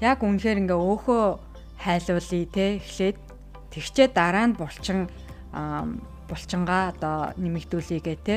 яг үнэхээр ингээ өөхөө хайлуулъя те эхлээд тэгчээ дараа нь булчин булчингаа одоо нэмэгдүүлэе гэ те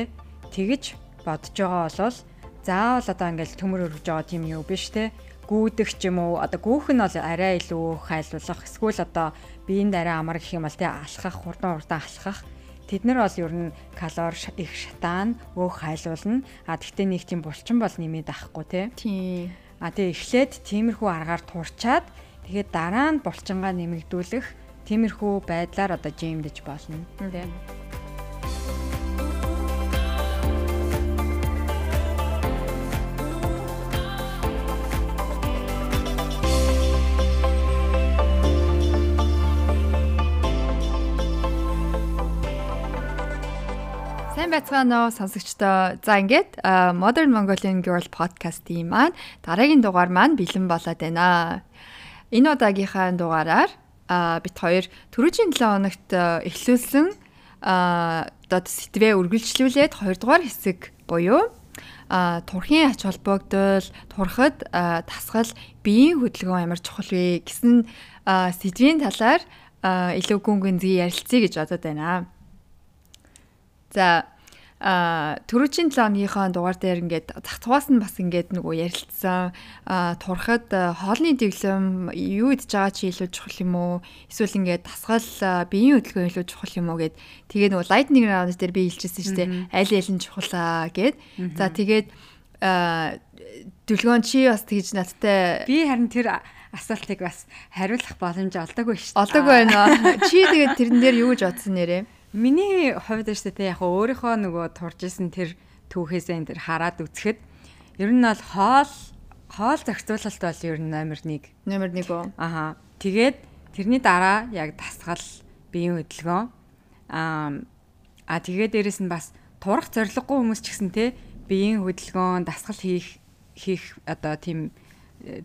тэгж бодож байгаа болол заавал одоо ингээл төмөр өргөж байгаа тийм юу биш те гүйдэх ч юм уу одоо гүүх нь бол арай илүү хайлуулах эсвэл одоо биеинд арай амар гэх юм бол те алхах хурдан хурдан алхах Тэд нар бол ер нь калори их шатаан өөх хайлуулна. А тэгтээ нэг тийм булчин бол нэмээд авахгүй те. Тийм. А тэгээ эхлээд тиймэрхүү аргаар турчаад тэгээд дараа нь булчингаа нэмэгдүүлэх тиймэрхүү байдлаар одоо жимдэж болно те. байцгаана уу сонсогчдоо. За ингээд Modern Mongolian Girl podcast-ийн маань дараагийн дугаар маань бэлэн болоод байна. Энэ удаагийнхаа дугаараар бит хоёр түрүүжийн 7 хоногт эхлүүлсэн одоо сэтвээ үргэлжлүүлээд 2 дугаар хэсэг буюу а турхийн ач холбогдол турхад тасгал биеийн хөдөлгөөн ямар чухал вэ гэсэн сэдвийн талаар илүү гүн гүнзгий ярилцъя гэж бодод байна. За а түрүүчийн 7 оныхоо дугаар дээр ингээд зах цугаас нь бас ингээд нөгөө ярилцсан турхад хоолны дэглэм юу идж байгаа чи илүү чухал юм уу? Эсвэл ингээд тасгал биеийн хөдөлгөөн илүү чухал юм уу гэд. Тэгээ нөгөө lightning round дээр би хэлчихсэн шүү дээ. Аль аль нь чухалаа гэд. За тэгээд дүлгөөн чи бас тэгж надтай би харин тэр асуултыг бас хариулах боломж олдоогүй шүү дээ. Олдоогүй байна. Чи тэгээд тэрэн дээр юу гэж бодсон нэрээ Миний хувьд шүү дээ яг өөрийнхөө нөгөө турж исэн тэр түүхээсээ энэ тэр хараад үзэхэд ер нь бол хоол хоол зохицуулалт бол ер нь номер 1. Номер 1 үү? Аха. Тэгээд тэрний дараа яг тасгал биеийн хөдөлгөөн аа а тэгээд дээрэс нь бас турах зориггүй хүмүүс ч гэсэн те биеийн хөдөлгөөн дасгал хийх хийх одоо тийм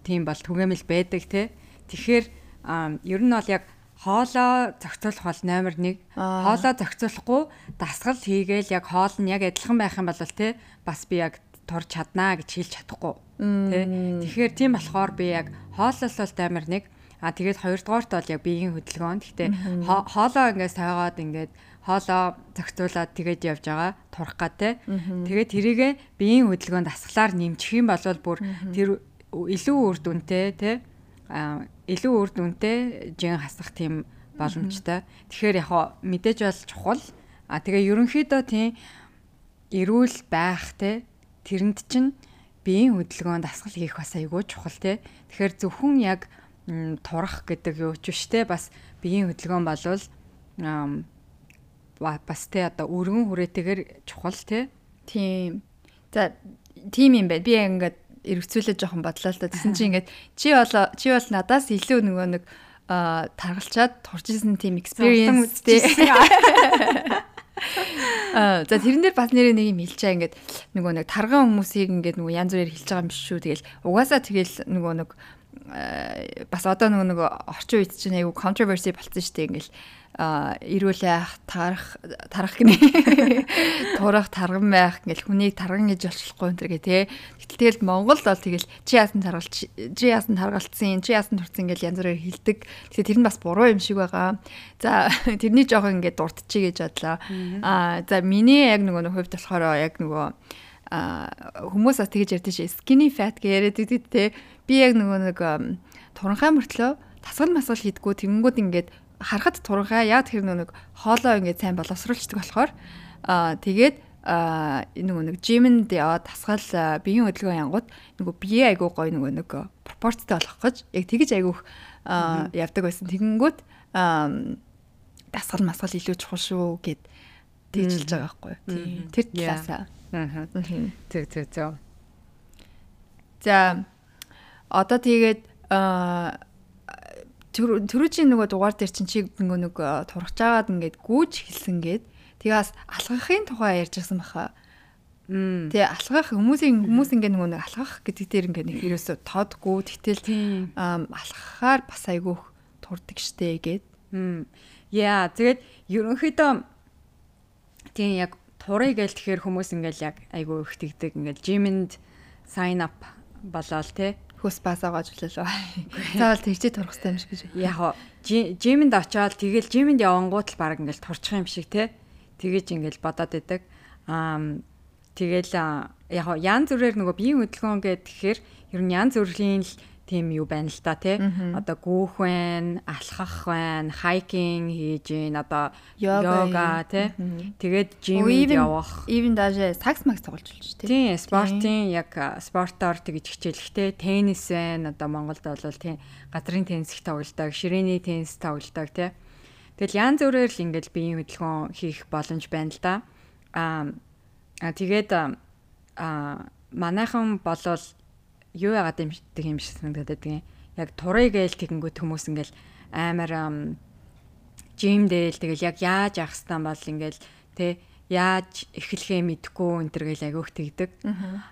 тийм бол түгээмэл байдаг те. Тэгэхээр ер нь бол яг хоолоо зохицуулах бол номер 1. Хоолоо зохицуулахгүй дасгал хийгээл яг хоол нь яг адилхан байх юм бол те бас би яг турж чаднаа гэж хэлж чадахгүй. Тэ. Тэгэхээр тийм болохоор би яг хоолол бол номер 1. А тэгээд хоёрдугаарт бол яг биеийн хөдөлгөөн. Гэхдээ хоолоо ингээс тойгоод ингээд хоолоо зохицуулаад тэгээд явж байгаа турах гад те. Тэгээд тэрийгэ биеийн хөдөлгөөнд дасгалаар нэмчих юм бол бүр тэр илүү үр дүнтэй те илүү үр дүнтэй жин хасах тийм боломжтой. Тэгэхээр яг мэдээж бол чухал. А тэгээ ерөнхийдөө тийм эрүүл байх те тэрэнд чинь биеийн хөдөлгөөнд дасгал хийх бас айгүй чухал те. Тэгэхээр зөвхөн яг турах гэдэг юу ч биш те бас биеийн хөдөлгөөн болвол бас те одоо өргөн хүрээтэйгээр чухал те. Тийм. За тийм юм байна. Би ингээд эргэцүүлээ жоохон бодлоо л да. Тэсэн чи ингээд чи бол чи бол надаас илүү нөгөө нэг таргалчаад турж исэн team experience тий. Аа за тэрэн дээр бас нэрээ нэг юм хэлчихээ ингээд нөгөө нэг тарган хүмүүсийг ингээд нөгөө янз бүрээр хэлж байгаа юм биш шүү. Тэгэл угаасаа тэгэл нөгөө нэг бас одоо нөгөө нэг орчин үед чинь айгу controversy болсон шүү дээ ингээл эрүүлээ ах тарах тарах гинэ турах тарган байх ингээл хүнийг тарган гэж олчлохгүй энэ төр гэ тэ. Гэтэл тэгэл Монгол бол тэгэл чи яасан таргалч чи яасан таргалцсан чи яасан турцсан ингээл янз бүрээр хилдэг. Тэгэхээр тэр нь бас буруу юм шиг байгаа. За тэрний жоохон ингээд дуртчихъя гэж бодлоо. Аа за миний яг нөгөө хувьд болохоор яг нөгөө хүмүүс бас тэгж ярьдэн шээ skinny fat гэж яриад идэв те би яг нөгөө нэг туранхай мөртлөө тасгал масгал хийдгүү тэгэнгүүт ингээд харахад турхаа яг тэр нэг хоолоо ингээд сайн боловсруулцдаг болохоор аа тэгээд а нөгөө нэг жимэнд яваад тасгал биеийн хөдөлгөөн янгууд нөгөө бие айгуу гоё нөгөө нэг пропорцтой болох гэж яг тэгэж айгуух явдаг байсан. Тэгэнгүүт дасгал масгал илүү чухал шүү гэд тэгжилж байгаа байхгүй. Тэр талаасаа. Аа. Тэг тэг тэг. За одоо тэгээд аа төрөөчийн нөгөө дугаар дээр чинь чи нөгөө нэг э, турхаж агаад ингээд гүүж хэлсэн гээд тэгээс алгахын тухай ярьжсэн баха. Тэгээ алгах хүмүүсийн хүмүүс ингээд нөгөө нэг алгах гэдэг дээр ингээд нэг ерөөсө тоодгүй тэгтэл алхахаар бас айгүйх турдаг штэ гээд. Яа тэгээд ерөнхийдөө тийм яг турыг гээл тэгэхээр хүмүүс ингээд яг айгүй их тэгдэг. Ингээд жимэнд sign up болоод те Хөөс баасаагаа ажиллалаа. Заавал тэгчээ турах хэрэгтэй юм шиг гэж. Яг жимэнд очиод тэгэл жимэнд явангууд л баг ингээл турчих юм шиг те. Тэгэж ингээл бодоод идэг. Аа тэгэл яг ян зүрээр нөгөө биеийн хөдөлгөөн гэхээр ер нь ян зүрлийн л тийм юу байна л да тий. Одоо гүүх байна, алхах байна, хайкинг хийж гин, одоо йога тий. Тэгээд жимд явах. Even даже сакс макс тоглож болж тий. Тий, спортын яг спортоор тэгж хичээлэхтэй теннис байна. Одоо Монголд бол тий газрын теннис их тоглодог, ширээний теннис тоглодог тий. Тэгэл янз бүрээр л ингээл биеийн хөдөлгөөн хийх боломж байна л да. Аа тэгээд аа манайхан болвол юу яагаад юм шиг юм шиг санагдаад байдаг юм. Яг турыг гээл тэгэнгүүт хүмүүс ингээл амар жимдэл тэгэл яг яаж явах хэвтан бол ингээл тэ яаж эхлэхээ мэдэхгүй энэ төр гээл агиух тэгдэг.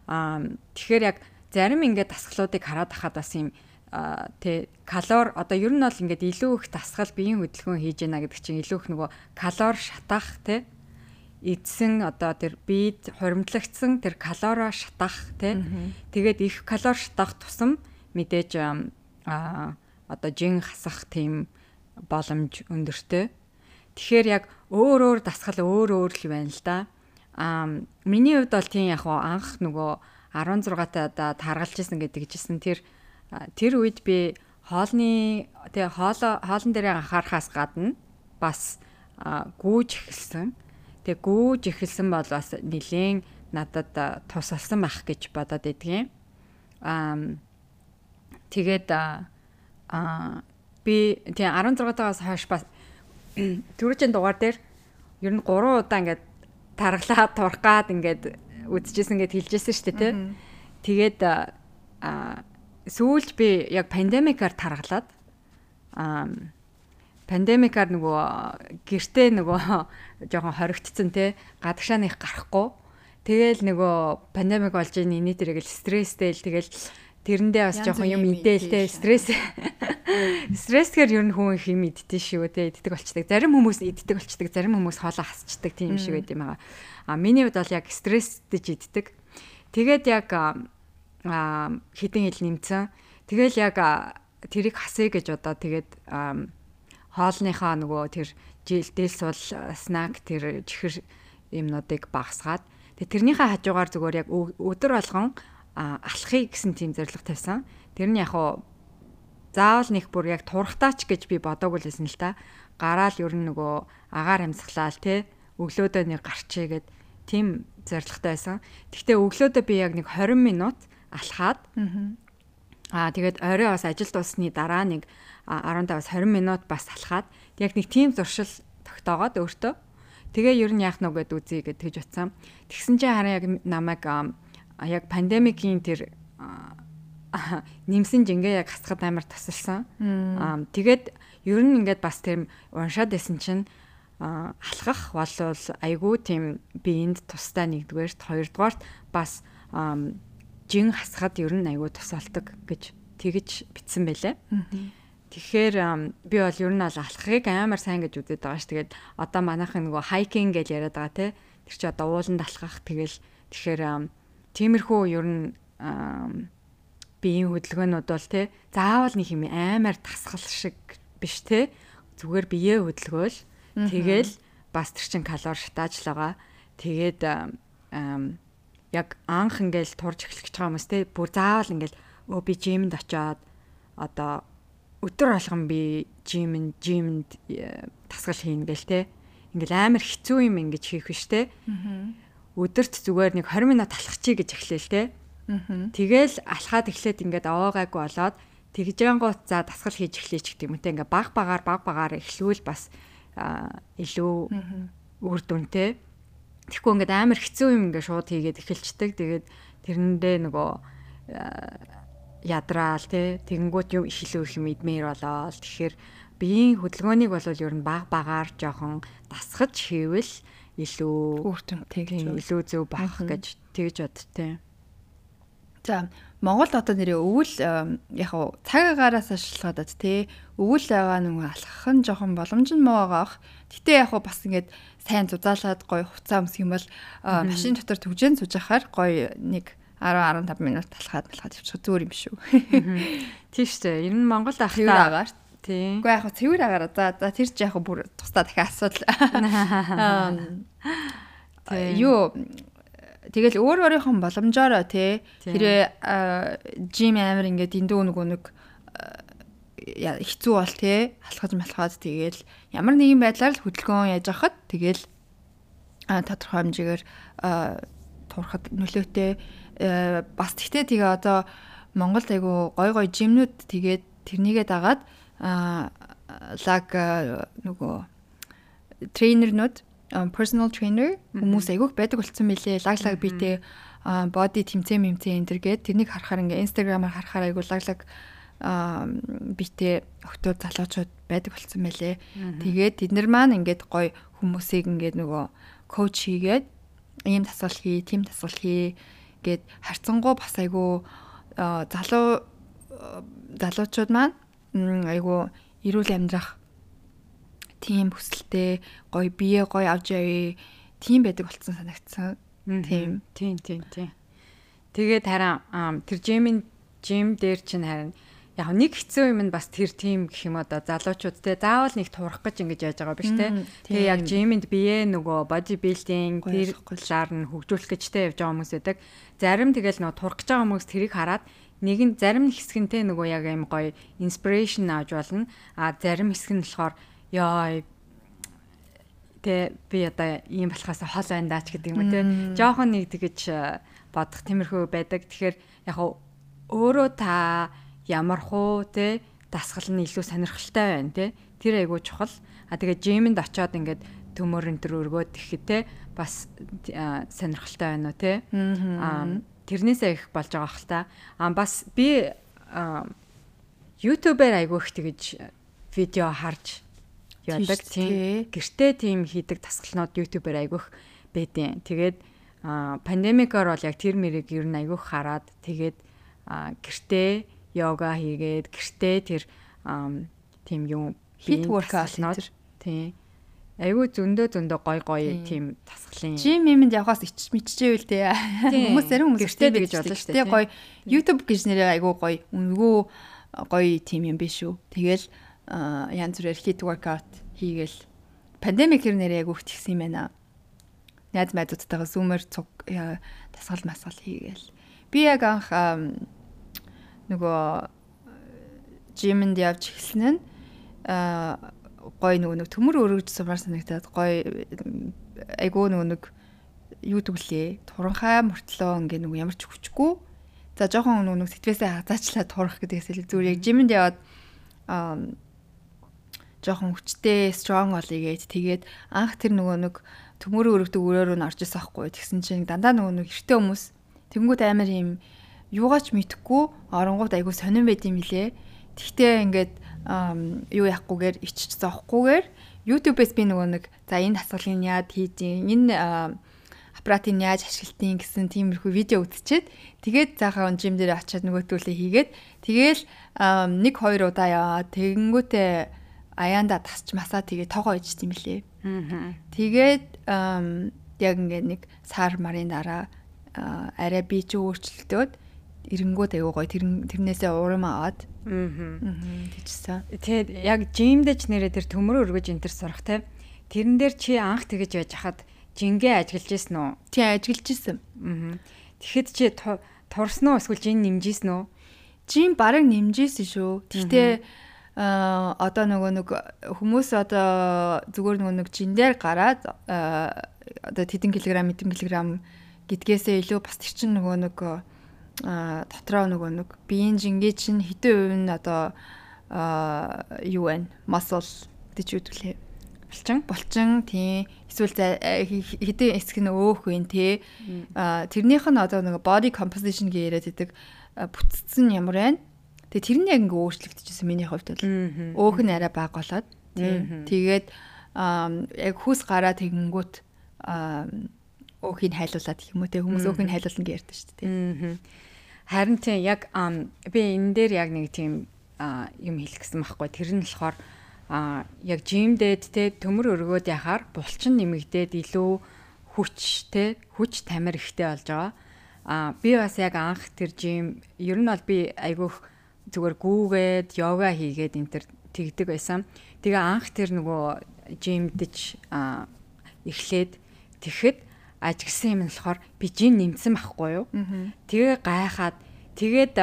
Аа тэгэхээр яг зарим ингээд дасгалуудыг хараад ахад бас юм тэ калор одоо ер нь бол ингээд илүү их дасгал биеийн хөдөлгөөн хийж яана гэдэг чинь илүү их нөгөө калор шатах тэ эдсэн одоо тэр биед хуримтлагдсан тэр калорио шатах тий тэгээд их калори шатах тусам мэдээж а одоо жин хасах тийм боломж өндөртэй. Тэгэхээр яг өөр өөр дасгал өөр өөр л байна л да. А миний хувьд бол тийм яг анх нөгөө 16 таа таргалж исэн гэдэг жисэн тэр тэр үед би хоолны тэгээ хоол хоолн дээр анхаарахаас гадна бас гүүж эхэлсэн Тэг гүүж эхэлсэн бол бас нилээн надад тус алсан байх гэж бодоод идэгэн. Аа тэгээд аа би тий 16 тагаас хойш бас түрүүчийн дугаар дээр ер нь 3 удаа ингээд тарглаад турхгаад ингээд үдчихсэн гэд хэлжсэн шүү дээ тий. Тэгээд аа сүүлд би яг пандемикаар тарглаад аа пандемикаар нөгөө гэртээ нөгөө жоохон хоригдсон те гадагшааны их гарахгүй. Тэгэл нөгөө пандемик болж ийн энэ тэрэг л стресстэй л тэгэл тэрэндээ бас жоохон юм идэлтэй стресс. Стрессгээр ер нь хүн их юм иддэг шүү те иддэг болчдаг зарим хүмүүс иддэг болчдаг зарим хүмүүс хоолоо хасчдаг тийм шиг байд юм аа. А миний хувьд бол яг стрессдэж иддэг. Тэгээд яг хитэн хил нэмсэн тэгэл яг тэрийг хасъя гэж одоо тэгээд хоолныхоо нөгөө тэр жилдэл сул снак тэр чихэр юмнуудыг багасгаад тэгээ тэрнийхээ хажуугаар зүгээр яг өдөр болгон алхахыг гэсэн тийм зорилго тавьсан. Тэр нь яг хуу заавал нэг бүр яг турхтаач гэж би бодоогүй л байсан л та. Гараал ер нь нөгөө агаар амьсгалаал те өглөөдөө нэг гарчээ гэд тийм зорилготой байсан. Гэхдээ өглөөдөө би яг нэг 20 минут алхаад аа тэгээд орой бас ажил дуусны дараа нэг 15-аас 20 минут бас алхаад яг нэг тийм зуршил тогтоогоод өөртөө тэгээ ер нь яах нь гээд үзье гэж тэгж утсан. Тэгсэн чинь харин яг намайг яг пандемикийн тэр нэмсэн жингээ яг хасахад амар тасалсан. Аа тэгээд ер нь ингээд бас тийм уншаад байсан чинь алхах болвол айгүй тийм биеинд тустай нэгдүгээрт хоёрдугаарт бас жин хасахад ер нь айгүй тус болдог гэж тэгж битсэн байлаа. Тэгэхээр би бол ер нь бол алхахыг амар сайн гэж үздэг байгаа ш. Тэгээд одоо манайхын нөгөө хайкинг гэж яриад байгаа те. Тэр чи одоо ууланд алхах тэгэл тэгэхээр тиймэрхүү ер нь биеийн хөдөлгөөнүүд бол те заавал нэг юм амар тасгал шиг биш те. Зүгээр биеэ хөдөлгөөл тэгэл бас тэр чин калори шатааж л байгаа. Тэгээд яг анх ингээл турж эхлэх гэж байгаа хүмүүс те. Бүр заавал ингээл өө би жимд очиод одоо өдөр болгон би жимэнд жимэнд э, тасгал хийн гээл те. Ингээл амар хэцүү юм ингэж хийх биш те. Өдөрт зүгээр нэг 20 минут алхах чи гэж эхлээл те. Тэгэл алхаад эхлээд ингээд аваагаагүй болоод тэгжэнгуут за дасгал хийж эхлэеч гэдэг юм те. Ингээ баг багаар баг багаар эхлүүл бас илүү үр дүнтэй. Тэгэхгүй ингээд амар хэцүү юм ингээ шууд хийгээд эхэлцдэг. Тэгээд тэрэндээ нөгөө ядраал тий тэгэнгүүт юм их илүү их мэдмээр болоо тэгэхээр биеийн хөдөлгөөнийг бол ер нь баг багаар жоохон дасгаж хийвэл илүү үртэнтэй илүү зөв байх гэж тэгж бодтой. За Монгол одоо нэрээ өвөл яг цаг агаараас ашиглаад тий өвөл байгаа нэг алхах нь жоохон боломж нь муу байгаах. Гэтэ яг бас ингээд сайн зузаалаад гоё хуцаа өмсөх юм бол машин дотор төгжэн сууж ахаар гоё нэг 10 15 минут талхаад талхаад явчих зүгээр юм шүү. Тийш үү. Ер нь Монголд ах та агаар. тий. Үгүй яг цэвэр агаараа. За за тэр ч яг бүр тусдаа дахиад асуудал. Тийм. Юу тэгэл өөр өөрийнхөө боломжоор Тийм. хэрэг жим амир ингээд эндүү нөгөө нэг я- хэцүү бол тий алхаж малхаад тэгэл ямар нэгэн байдлаар л хөдөлгөөн яаж авахад тэгэл тодорхой хэмжээгээр турахад нөлөөтэй бас тэгтээ тэгээ одоо Монголд айгу гой гой жимнүүд тэгээд тэрнийгээ дагаад лаг нөгөө трейнернүүд а, personal trainer. Хүмүүс айгүйх байдаг болсон мөлий лаг лаг битэй body тэмцээн мэмцээн энэ төр гээд тэрнийг харахаар ингээ инстаграмаар харахаар айгу лаг лаг а, битэй октод залуучууд байдаг болсон мөлий тэгээд тэд нар маань ингээд гой хүмүүсийг ингээд нөгөө коуч хийгээд ийм тасгал хий, тийм тасгал хий гэд харцангуй бас айгу а, залуу залуучууд маань айгу эрүүл амьдрах тийм хүсэлтэй гоё бие гоё авч явъя тийм байдаг болсон санагдсан. Тийм. Тийм тийм тийм. Тэгээд харин тэр жимийн жим дээр чинь харин яг нэг хэцүү юм нь бас тэр тийм гэх юм одоо залуучууд те заавал нэг турах гэж ингэж яаж байгаа биш те. Тэгээ яг жимэнд бие нөгөө боди билдинг тэр талаар нь хөгжүүлэх гэж те явж байгаа хүмүүс байдаг. Зарим тэгэл нөгөө турах гэж байгаа хүмүүс тэрийг хараад нэг нь зарим хэсэг нь те нөгөө яг юм гоё инспирэшн авч болно. А зарим хэсэг нь болохоор ёо тэ би одоо ийм болохоос хол байна даач гэдэг юм үү те. Жохон нэг тэгэж э, бодох тиймэрхүү байдаг. Тэгэхээр яг өөрөө та ямар хуу те дасгал нь илүү сонирхолтой байна те. Тэр айгуу чухал. А тэгээ жимэнд очиод ингээд төмөр энэ төр өргөөд ихэд те бас э, сонирхолтой байна уу те. Аа тэрнээсээ их болж байгаа хэл та. Аа бас би аа, YouTube-аар айгуу их тэгэж видео харж яадаг тийм тий. гэртээ тийм хийдэг тасгалнууд YouTube-аар айгүйх байдیں۔ Тэгээд пандемикоор бол яг тэр мэрийг ер нь айгүйх хараад тэгээд гэртээ йога хийгээд гэртээ тэр тийм юм биеийн workout тийм айгүй зөндөө зөндөө гой гой Тийм. тийм тасгалын Жим юмд явахаас ич мэдчихэвэл те. Тийм. Хүмүүс зарим хүмүүс Гэртээ гэж болно шүү дээ. Гоё YouTube гэж нэрээ айгу гоё үнгүү гоё тим юм биш үү. Тэгэл янз бүрээр hit workout хийгээл пандемик хэр нэрээ айгу ихтгсэн юм байна. Найз найзуудтайгаа зүүмэр цуг тасгал масгал хийгээл. Би яг анх нөгөө жимэнд явж эхэлсэн нь гой нөгөө нэг төмөр өргөж сумаар санагдаад гой айгуу нөгөө нэг юу тгэлээ туранхай мөртлөө ингээ нөгөө ямар ч хүчгүй за жоохон нөгөө нэг сэтвээсээ хазаачлаа турах гэдэгээс илүү зүгээр яг жимэнд яваад аа жоохон хүчтэй strong олъё гэж тэгээд анх тэр нөгөө нэг төмөрөө өргөдөг өрөөрөө н орж ирсэн байхгүй тэгсэн чинь дандаа нөгөө нэг эрттэй хүмүүс тэнгууд амар юм юугаач мэдхгүй оронгууд айгу сонирн байд юм билэ тэгтээ ингээд юу яахгүйгээр ичж зоохгүйгээр YouTube-ээс би нөгөө нэг за энэ дасгалыг яад хийдیں энэ а, аппаратыг яаж ашиглалтын? гэсэн тиймэрхүү видео үзчихэд тэгээд заахаа жим дээр очиад нөгөөтгүүлээ хийгээд тэгээл нэг хоёр удаа яваа тэгэнгүүтээ аяанда тасч масаа тэгээ тоогоо ичсэн юм лээ. Тэгээд яг ингээд нэг сар марын дараа арай би ч өөрчлөлтөөд эренгүүд аягүй гоё тэр тэрнээсээ урам аваад Аа. тэгчихсэн. Тэгээд яг жимдэж нэрээ тэр төмөр өргөж энэ төр сурах те. Тэрэн дээр чи анх тэгэж байж хахад жингээ ажиглаж исэн үү? Тий ажиллаж исэн. Тэгэхэд чи ту- турсан уу эсвэл жин нэмжсэн үү? Жим бараг нэмжсэн шүү. А одоо нөгөө нэг хүмүүс одоо зүгээр нөгөө нэг жиндээр гараад а, одоо тэдэн килограмм эдэн килограмм гэдгээсээ илүү бас тэр чинь нөгөө нэг а дотроо нөгөө нэг биеийн жингээ чинь хэдэн хувь нь одоо юу вэ? Muscle гэж үүдгэлээ. Булчин. булчин тий эсвэл э, хэдэн эсэх нь өөх вэ тий тэрнийх нь одоо нэг body composition гэж яриад байдаг бүтцэн ямар байна тэгээ тэр нь яг ингээ өөрчлөгдөжсэн миний хувьд бол өөх нь арай бага болоод тий Мгм. тэгээд яг хүс гараа тэгэнгүүт өөхийг хайлуулад гэх юм уу тий хүмүүс өөхийг хайлуулна гэж ярьдаг шүү дээ. Харин тийм яг би энэ дээр яг нэг тийм юм хэлэх гэсэн байхгүй. Тэр нь болохоор а яг жимдээд те төмөр өргөөд яхаар булчин нэмэгдээд илүү хүч те хүч тамир ихтэй болж байгаа. А би бас яг анх тэр жим ер нь бол би айгүйх зүгээр гүүгээд йога хийгээд энэ төр тэгдэг байсан. Тэгээ анх тэр нөгөө жимдэж эхлээд тэгэхэд ажигсан юм болохоор би жин нэмсэн байхгүй юу. Тэгээ гайхаад тэгээд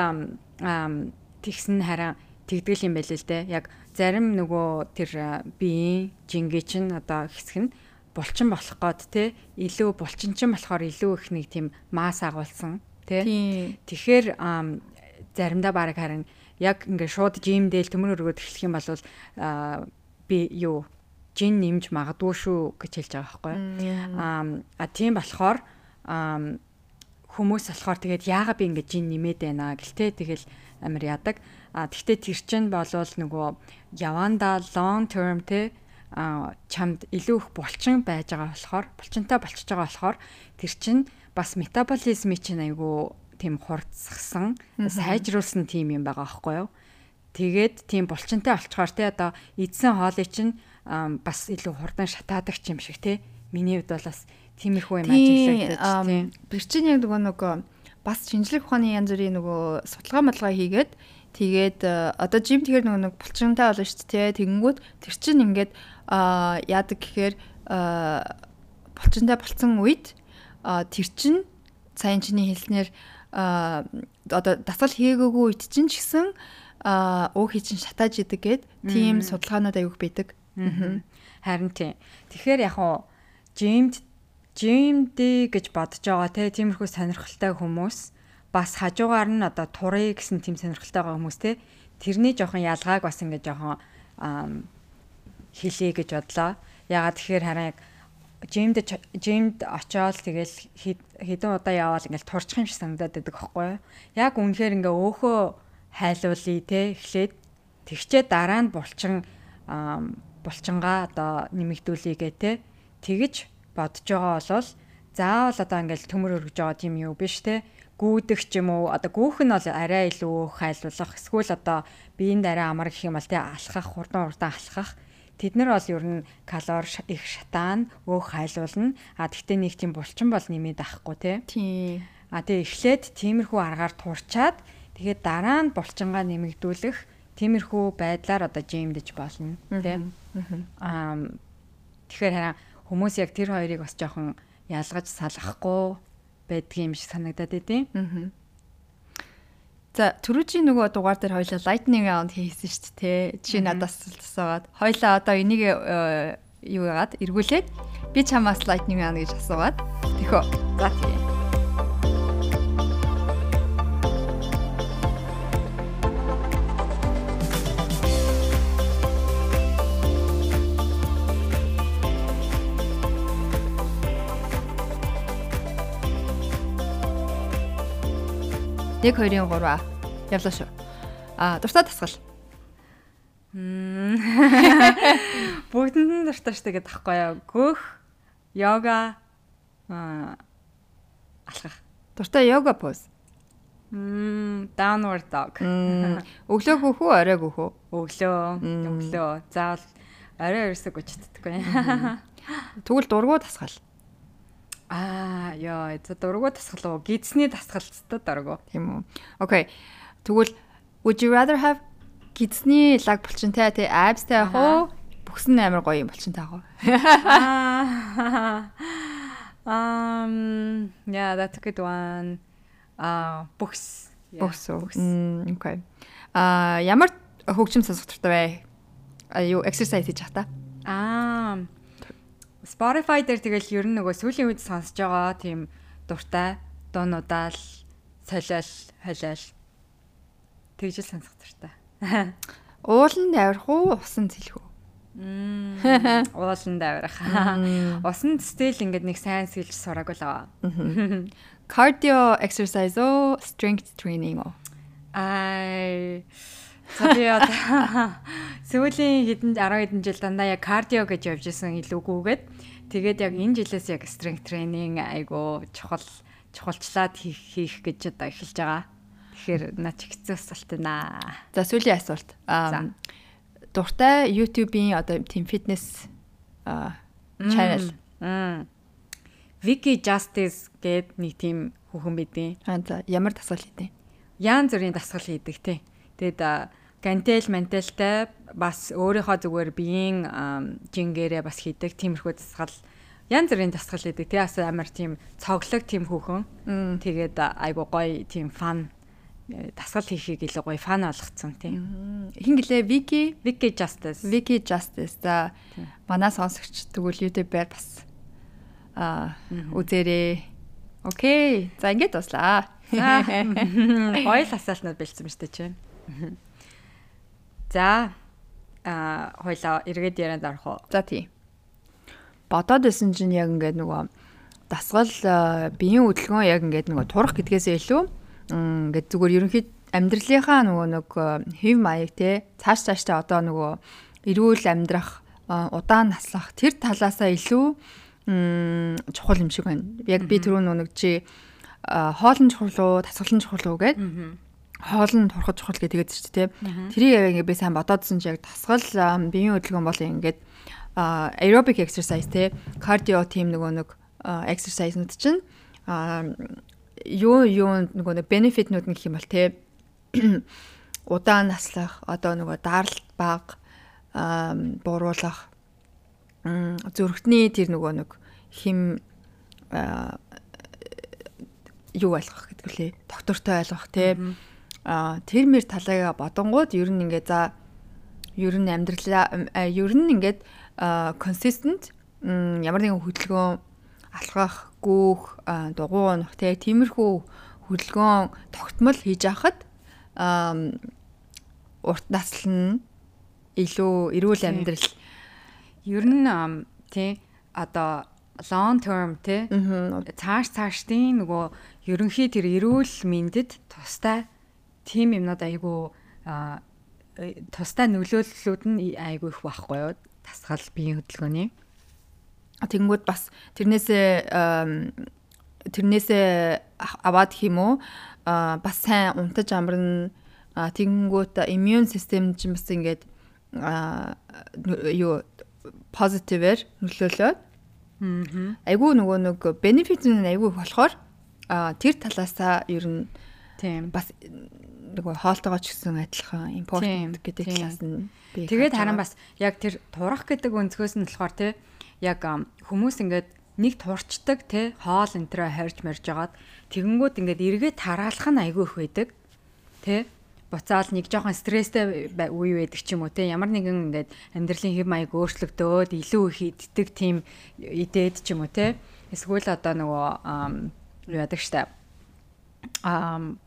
тэгсэн хараа тэгдэл юм байл л дээ. Яг зарим нөгөө тэр биеийн жингээ чинь одоо хэсэг нь булчин болох гээд те илүү булчинчин болохоор илүү их нэг тийм масс агуулсан те тэгэхээр заримдаа баг харин яг ингээ шууд жимдэл төмөр өргөд эхлэх юм бол би юу жин нэмж магадгүй шүү гэж хэлж байгаа байхгүй а тийм болохоор хүмүүс болохоор тэгээд яагаад би ингээ жин нэмээд байна? Гэлтэй тэгэл амир ядаг а тэгтээ тэр чинь болвол нөгөө яванда long term те а чамд илүү их булчин байж байгаа болохоор булчинтай болчихж байгаа болохоор тэр чинь бас метаболизмын чинь айгүй тийм хурцсагсан сайжруулсан тийм юм байгаа байхгүй юу? Тэгээд тийм булчинтай олцохоор те одоо эдсэн хоолой чинь бас илүү хурдан шатаадаг юм шиг те. Миний хувьд бол бас тиймэрхүү юм ажиглагдаж тийм тэр чинь яг нөгөө нөгөө бас шинжлэх ухааны янз бүрийн нөгөө судалгаа малгай хийгээд тэгээд одоо жим тэгэхээр нөгөө нэг булчинтай болно шүү дээ тэгэнгүүт тэр чинь ингээд яадаг гэхээр булчинтай болцсон үед тэр чин сайн чиний хэлснээр одоо дасгал хийгээгүй үед чин ч гэсэн өөхий чин шатааж идэг гэд тийм судалгаанууд аяух байдаг. Харин тийм. Тэгэхээр яг уу жимд жимд гэж бодож байгаа те тиймэрхүү сонирхолтой хүмүүс бас хажуугаар нь одоо турыг гэсэн тийм сонирхолтой байгаа хүмүүс те тэрний жоохон ялгааг бас ингээд жоохон хэлье гэж бодлоо. Ягаад тэгэхээр хараа яг жимд жимд очиод тэгэл хэдэн удаа яваал ингээл турчих юм шиг санагдаад байдаг юу? Яг үнэхээр ингээ өөхөө хайлуулъя те эхлээд тэгчээ дараа нь булчин булчингаа одоо нэмэгдүүлье гэ те тэгж бодож байгаа болол заавал одоо ингээл төмөр өргөж байгаа тийм юу биш те гүйдэх ч юм уу одоо гүүх нь бол арай илүү хайлуулах эсвэл одоо биеинд арай амар гэх юм бол те алхах хурдан хурдан алхах Тэд нар бол ер нь калори их шатаан өөх хайлуулна. А тэгтээ нэг тийм булчин бол нэмээд авахгүй тий. Тий. А тэгээ эхлээд тиймэрхүү аргаар турчаад тэгээд дараа нь булчингаа нэмэгдүүлэх тиймэрхүү байдлаар одоо жимдэж болно тий. Аа тэгэхээр хараа хүмүүс яг тэр хоёрыг бас жоохон ялгаж салгахгүй байдгийн юм шиг санагдаад байдیں۔ За түрүүчийн нөгөө дугаар дээр хоёлаа lightning round хийсэн шүү дээ. Чи надаас асуугаад хоёлаа одоо энийг э, юу яагаад эргүүлээд би чамаас lightning round гэж асуугаад тэхөө. За тийм. Нэг хоёрын гурваа явлаа шүү. Аа дуртай тасгал. Бүгдэнд нь дуртай штэ гэдэг тахгүй яа. Гөх, йога, аа алхах. Дуртай йога поз. Мм, downward dog. Өглөө гүөх үү, орой гүөх үү? Өглөө. Өглөө. Заавал орой ерөөсөө гүчддэггүй. Тэгвэл дургу тасгал. Аа, ёо, за дургу тасгал уу? Гидсний тасгал та дургу. Тийм үү. Окей. Тэгвэл would you rather have гидсний лаг булчинтай тий absтай ах уу? Бүксэн амар гоё юм булчинтай ах уу? Um, yeah, that's a good one. Аа, бүкс. Бүкс үү. Окей. Аа, ямар хөгжим сонсох дуртай вэ? А юу exercise хийж хата? Аа, Spotify дээр тэгэл ер нь нөгөө сүүлийн үед сонсож байгаа тийм дуртай дуунуудаа л солиол холиол тэгж л сонсох дуртай. Ууланд авирах уу, усан цэлэх үү? Мм. Ууланд авирах. Усан стил ингээд нэг сайн сэлж сураагүй л байгаа. Cardio exercise оо, strength training оо. Ай Сабиад сүүлийн хэдэн 10 хэдэн жил дандаа яг кардио гэж явж исэн илүүгүйгээд тэгээд яг энэ жилээс яг strength training айгу чухал чухалчлаад хийх хийх гэж одоо эхэлж байгаа. Тэгэхээр наа чи хэцүү асуулт байна. За сүүлийн асуулт. Аа дуртай YouTube-ийн одоо team fitness channel. Vicky Justice гээд нэг team хүүхэн бидیں۔ Аа за ямар дасгал хийдэг? Яан зүрийн дасгал хийдэг те. Тэгэд гантел менталтай бас өөрийнхөө зүгээр биеийн жингэрээ бас хийдэг тиймэрхүү дасгал янз бүрийн дасгал хийдэг. Тэ бас амар тийм цоглог тийм хүүхэн. Тэгээд айгу гоё тийм фан дасгал хийхийг илүү гоё фан болгоцсон тийм. Хин гэлээ Вики Вики Justice. Вики Justice за манай сонсогч тэгвэл YouTube-аар бас аа үзээрэй. Окей. За ингэж туслаа. Ойл асаалтнууд бэлдсэн мэт чинь. За а хойлоо эргээд ярианд орох уу? За тий. Бодоод исэн чинь яг ингээд нөгөө дасгал биеийн хөдөлгөөн яг ингээд нөгөө турах гэдгээсээ илүү ингээд зүгээр ерөнхийд амьдралынхаа нөгөө нэг хэв маяг те цааш цааштай одоо нөгөө эрүүл амьдрах удаан наслах тэр талаасаа илүү чухал юм шиг байна. Яг би түрүү нэг чи хоолн чухал уу, тасгалан чухал уу гэд хоолн турхад чухал гэдэг тэгээд ч тийм. Тэрийг яг ингээ би сайн бодоодсон чи яг тасгал биеийн хөдөлгөөн бол ингээд aerobic exercise те cardio team нөгөө нэг exercise-нууд чинь юу юу нөгөө нэг benefit-нууд гэх юм бол те удаан наслах одоо нөгөө даралт баг бууруулах зүрхтний тэр нөгөө нэг хим юу ойлгох гэдэг лээ доктортой ойлгох те а тэр мэр талаагаа бодонгууд ер нь ингээ за ер нь амьдралаа ер нь ингээд consistent ямар нэгэн хөдөлгөөн алхах, гүүх, дугуй унах те тиймэрхүү хөдөлгөөн тогтмол хийж яхад урт наслал нь илүү эрүүл амьдрал. Ер нь тий одоо long term тий цааш цаашдын нөгөө ерөнхий тэр эрүүл мэндэд тустай тим юмнууд айгу тустай нөлөөллүүд нь айгу их байхгүй юу? Тасгал биеийн хөдөлгөөний. Тэгэнгүүт бас тэрнээсээ тэрнээсээ аваад хим үү бас сайн унтаж амарна тэгэнгүүт иммун систем чинь бас ингээд юу позитивэр нөлөөлөөд. Айгүй нөгөө нэг бенефит нь айгүй болохоор тэр талаасаа ер нь тийм бас нөгөө хоолтойгоо ч гэсэн адилхан импорт гэдэг талаас нь тэгээд харин бас яг тэр турах гэдэг өнцгөөс нь болохоор тий яг хүмүүс ингээд нэг турчдаг те хоол энтрэ хорж морж агаад тэгэнгүүт ингээд эргээд тараалах нь айгүй их байдаг те. Буцаал нэг жоохон стресстэй үе байдаг ч юм уу те. Ямар нэгэн ингээд амьдралын хэв маяг өөрчлөгдөөд илүү их иддэг тийм идээд ч юм уу те. Эсвэл одоо нөгөө юу яадаг штэ? Ам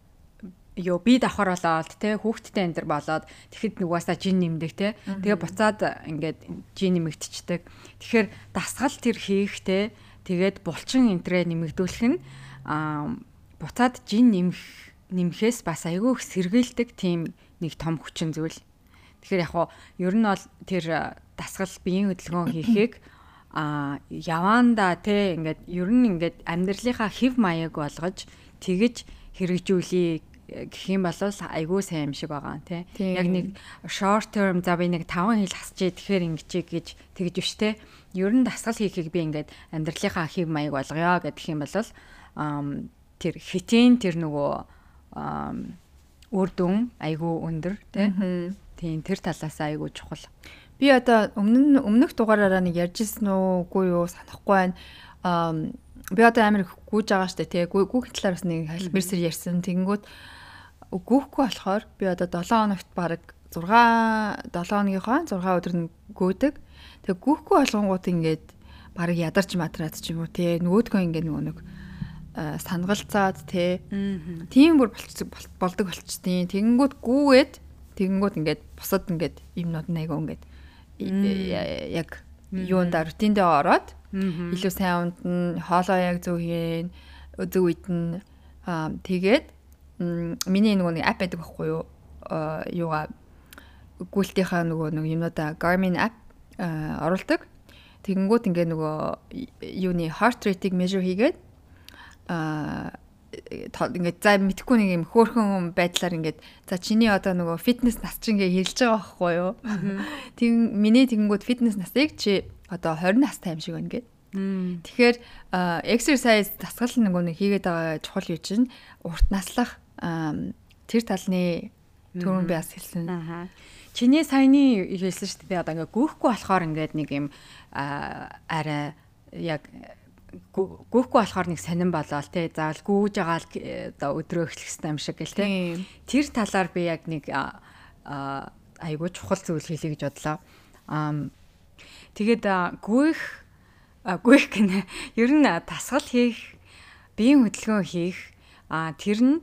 ёо би давхар болоод те хүүхдтэй энэ төр болоод тэгэхэд нугасаа жин нэмдэг те тэгээ буцаад ингээд жин нэмэгдчихдэг. Тэгэхээр дасгал тэр хийхтэй тэгээд булчин энтрээ нэмэгдүүлэх нь аа буцаад жин нэмэх нэмэхээс бас айгүй их сэргийлдэг тийм нэг том хүчин зүйл. Тэгэхээр яг хоо ер нь бол тэр дасгал биеийн хөдөлгөөн хийхийг а яваанда те ингээд ер нь ингээд амьдралынхаа хэв маяг болгож тэгэж хэрэгжүүлээ гэх юм бол айгүй сайн юм шиг байгаа тий. Яг нэг short term за би нэг 5 хил хасчээ тэгэхээр ингэчээ гэж тэгж биш те. Ер нь дасгал хийхийг би ингээд амьдралынхаа хэв маяг болгоё гэдэг юм бол тэр хитэн тэр нөгөө үр дүн айгүй өндөр тий. Тийм тэр талаас айгүй чухал. Би одоо өмнө өмнөх дугаараараа нэг ярьжсэн үгүй юу санахгүй байна. Би одоо амар гүйж байгаа штэ тий. Гүйх талаар бас нэг хэлбэрсэр ярьсан. Тэгэнгүүт гүйхгүй болохоор би одоо 7 хоногт баг 6 7 хоногийнхоо 6 өдөр нь гүйдэг. Тэгээ гүйхгүй болгонгууд ингээд баг ядарч матраад ч юм уу те нөгөөдгөө ингээд нөгөө нэг сангалцаад те тийм бүр болдог болчтیں۔ Тэгэнгүүт гүүгээд тэгэнгүүт ингээд бусад ингээд юмнууд айгаа ингээд яг юунда рутиндээ ороод илүү сайн унтна, хоолоо яг зөв хийн, зөв идэн тэгээд миний нөгөө нэг app байдаг байхгүй юу? Юугаа гүйлтийнхаа нөгөө нэг юмудаа Garmin app оруулдаг. Тэгэнгүүт ингээ нөгөө юуны heart rate-ийг measure хийгээд аа ингээд за мэдхгүй нэг юм хөөхөн байдлаар ингээд за чиний одоо нөгөө фитнес нас чи ингээ хэлж байгаа байхгүй юу. Тэг миний тэгэнгүүт фитнес насыг чи одоо 20 настай юм шиг байна гэд. Тэгэхээр exercise дасгал нөгөө нэг хийгээд байгаа чухал юу чинь урт наслах тэр талны түрүүн би бас хэлсэн. Аа. Чиний саяны хэлсэн шүү дээ. Одоо ингээ гүйхгүй болохоор ингээд нэг юм арай яг гүйхгүй болохоор нэг сонирн болоод те заавал гүүж байгаа л одоо өдрөө эхлэх хэрэгтэй юм шиг гэл те. Тэр талаар би яг нэг айгуу чухал зүйл хэлье гэж бодлоо. Тэгээд гүйх гүйх гэнэ ер нь тасгал хийх биеийн хөдөлгөөн хийх тэр нь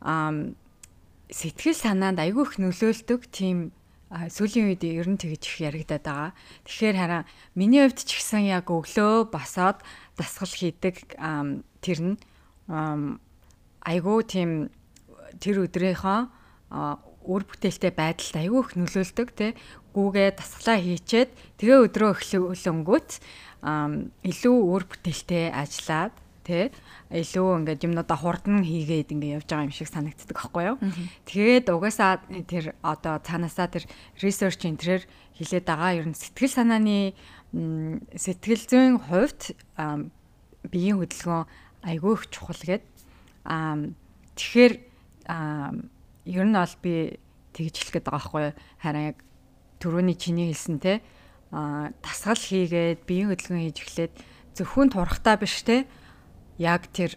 сэтгэл санаанд айгүй их нөлөөлдөг тийм сүүлийн үед ер нь тэгж их яригадаад байгаа. Тэгэхээр хараа миний хувьд ч гэсэн яг өглөө босоод дасгал хийдэг тэр нь айгүй тийм тэр өдрийнхөө үр бүтээлтэй байдалд айгүй их нөлөөлдөг тий гүүгээ дасгалаа хийчээд тэгээ өдрөө эхлүүлэнгүүт илүү үр бүтээлтэй ажиллаад тий илүү ингээд юмнуудаа хурдан хийгээд ингээд явж байгаа юм шиг санагддаг аахгүй юу. Тэгээд угаасаа тэр одоо цаанаасаа тэр research энтрээр хилээд байгаа ер нь сэтгэл санааны сэтгэл зүйн хувьд биеийн хөдөлгөөн айгүй их чухал гээд тэгэхээр ер нь бол би тэгж хэлэх гээд байгаа байхгүй юу. Харин яг түрүүний чиний хэлсэн те а тасгал хийгээд биеийн хөдөлгөөн хийж эхлээд зөвхөн турахтаа биш те яг тэр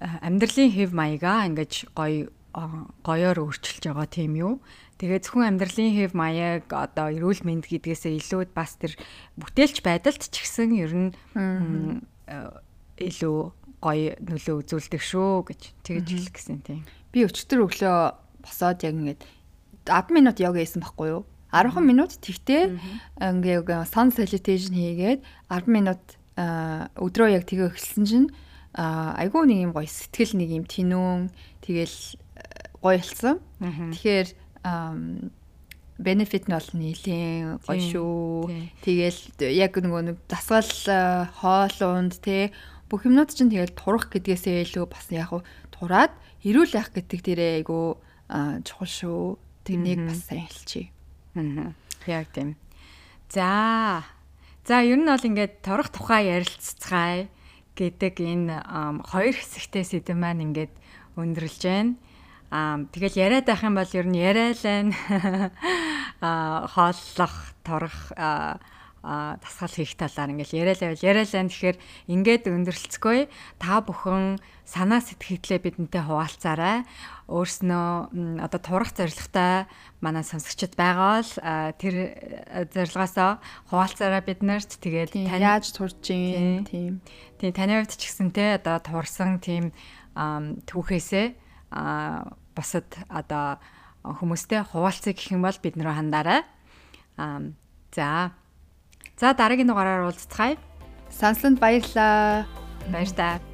амьдралын хэв маягаа ингэж гоё гоёор өөрчилж байгаа тийм юу. Тэгээ зөвхөн амьдралын хэв маяг одоо эрүүл мэнд гэдгээсээ илүү бас тэр бүтээлч байдалд ч гэсэн ер нь илүү гоё нөлөө үзүүлдэг шүү гэж тэгж хэлэх гэсэн тийм. Би өчтөр өглөө босоод яг ингээд 10 минут йога хийсэн байхгүй юу? 10 минут тэгтээ ингээ sun salutation хийгээд 10 минут өдрөө яг тэгээ эхэлсэн чинь айгүй нэг юм гоё сэтгэл нэг юм тинүүн тэгэл гоё хэлсэн. Тэгэхээр бенефит нь бол нийлэн гоё шүү. Тэгэл яг нөгөө нэг дасгал хоол унд те бүх юмнууд чинь тэгэл турах гэдгээсээ илүү бас яг хуу тураад эрүүл яах гэдэг дээрээ айгүй чухал шүү. Тэрнийг бас сайн хэлчихье. Аа. Яг тийм. За За ер нь бол ингээд торох тухай ярилццгаая гэдэг энэ хоёр хэсэгтэй сэдв маань ингээд өндөрлж байна. Аа тэгэл яриад байх юм бол ер нь яриалаа аа хооллох, торох аа тасгал хийх талаар ингээл яриалаа яриалаа тэгэхээр ингээд өндөрлцгөө та бүхэн санаа сэтгэлээ бидэнтэй хуваалцаарай. Өөрснөө одоо турах зорилготой манай сонсогчд байгаа л тэр зорилгоосоо хуваалцаарай биднэрт тэгээд тань яаж турж юм? Тийм тийм таны хувьд ч гэсэн те одоо турсан тийм түүхээсээ бусад одоо хүмүүстэй хуваалцъя гэх юм бол бид нөрөө хандаарай за За дараагийн дугаараар уулзцгаая. Сансланд баярлаа. Баяр таа.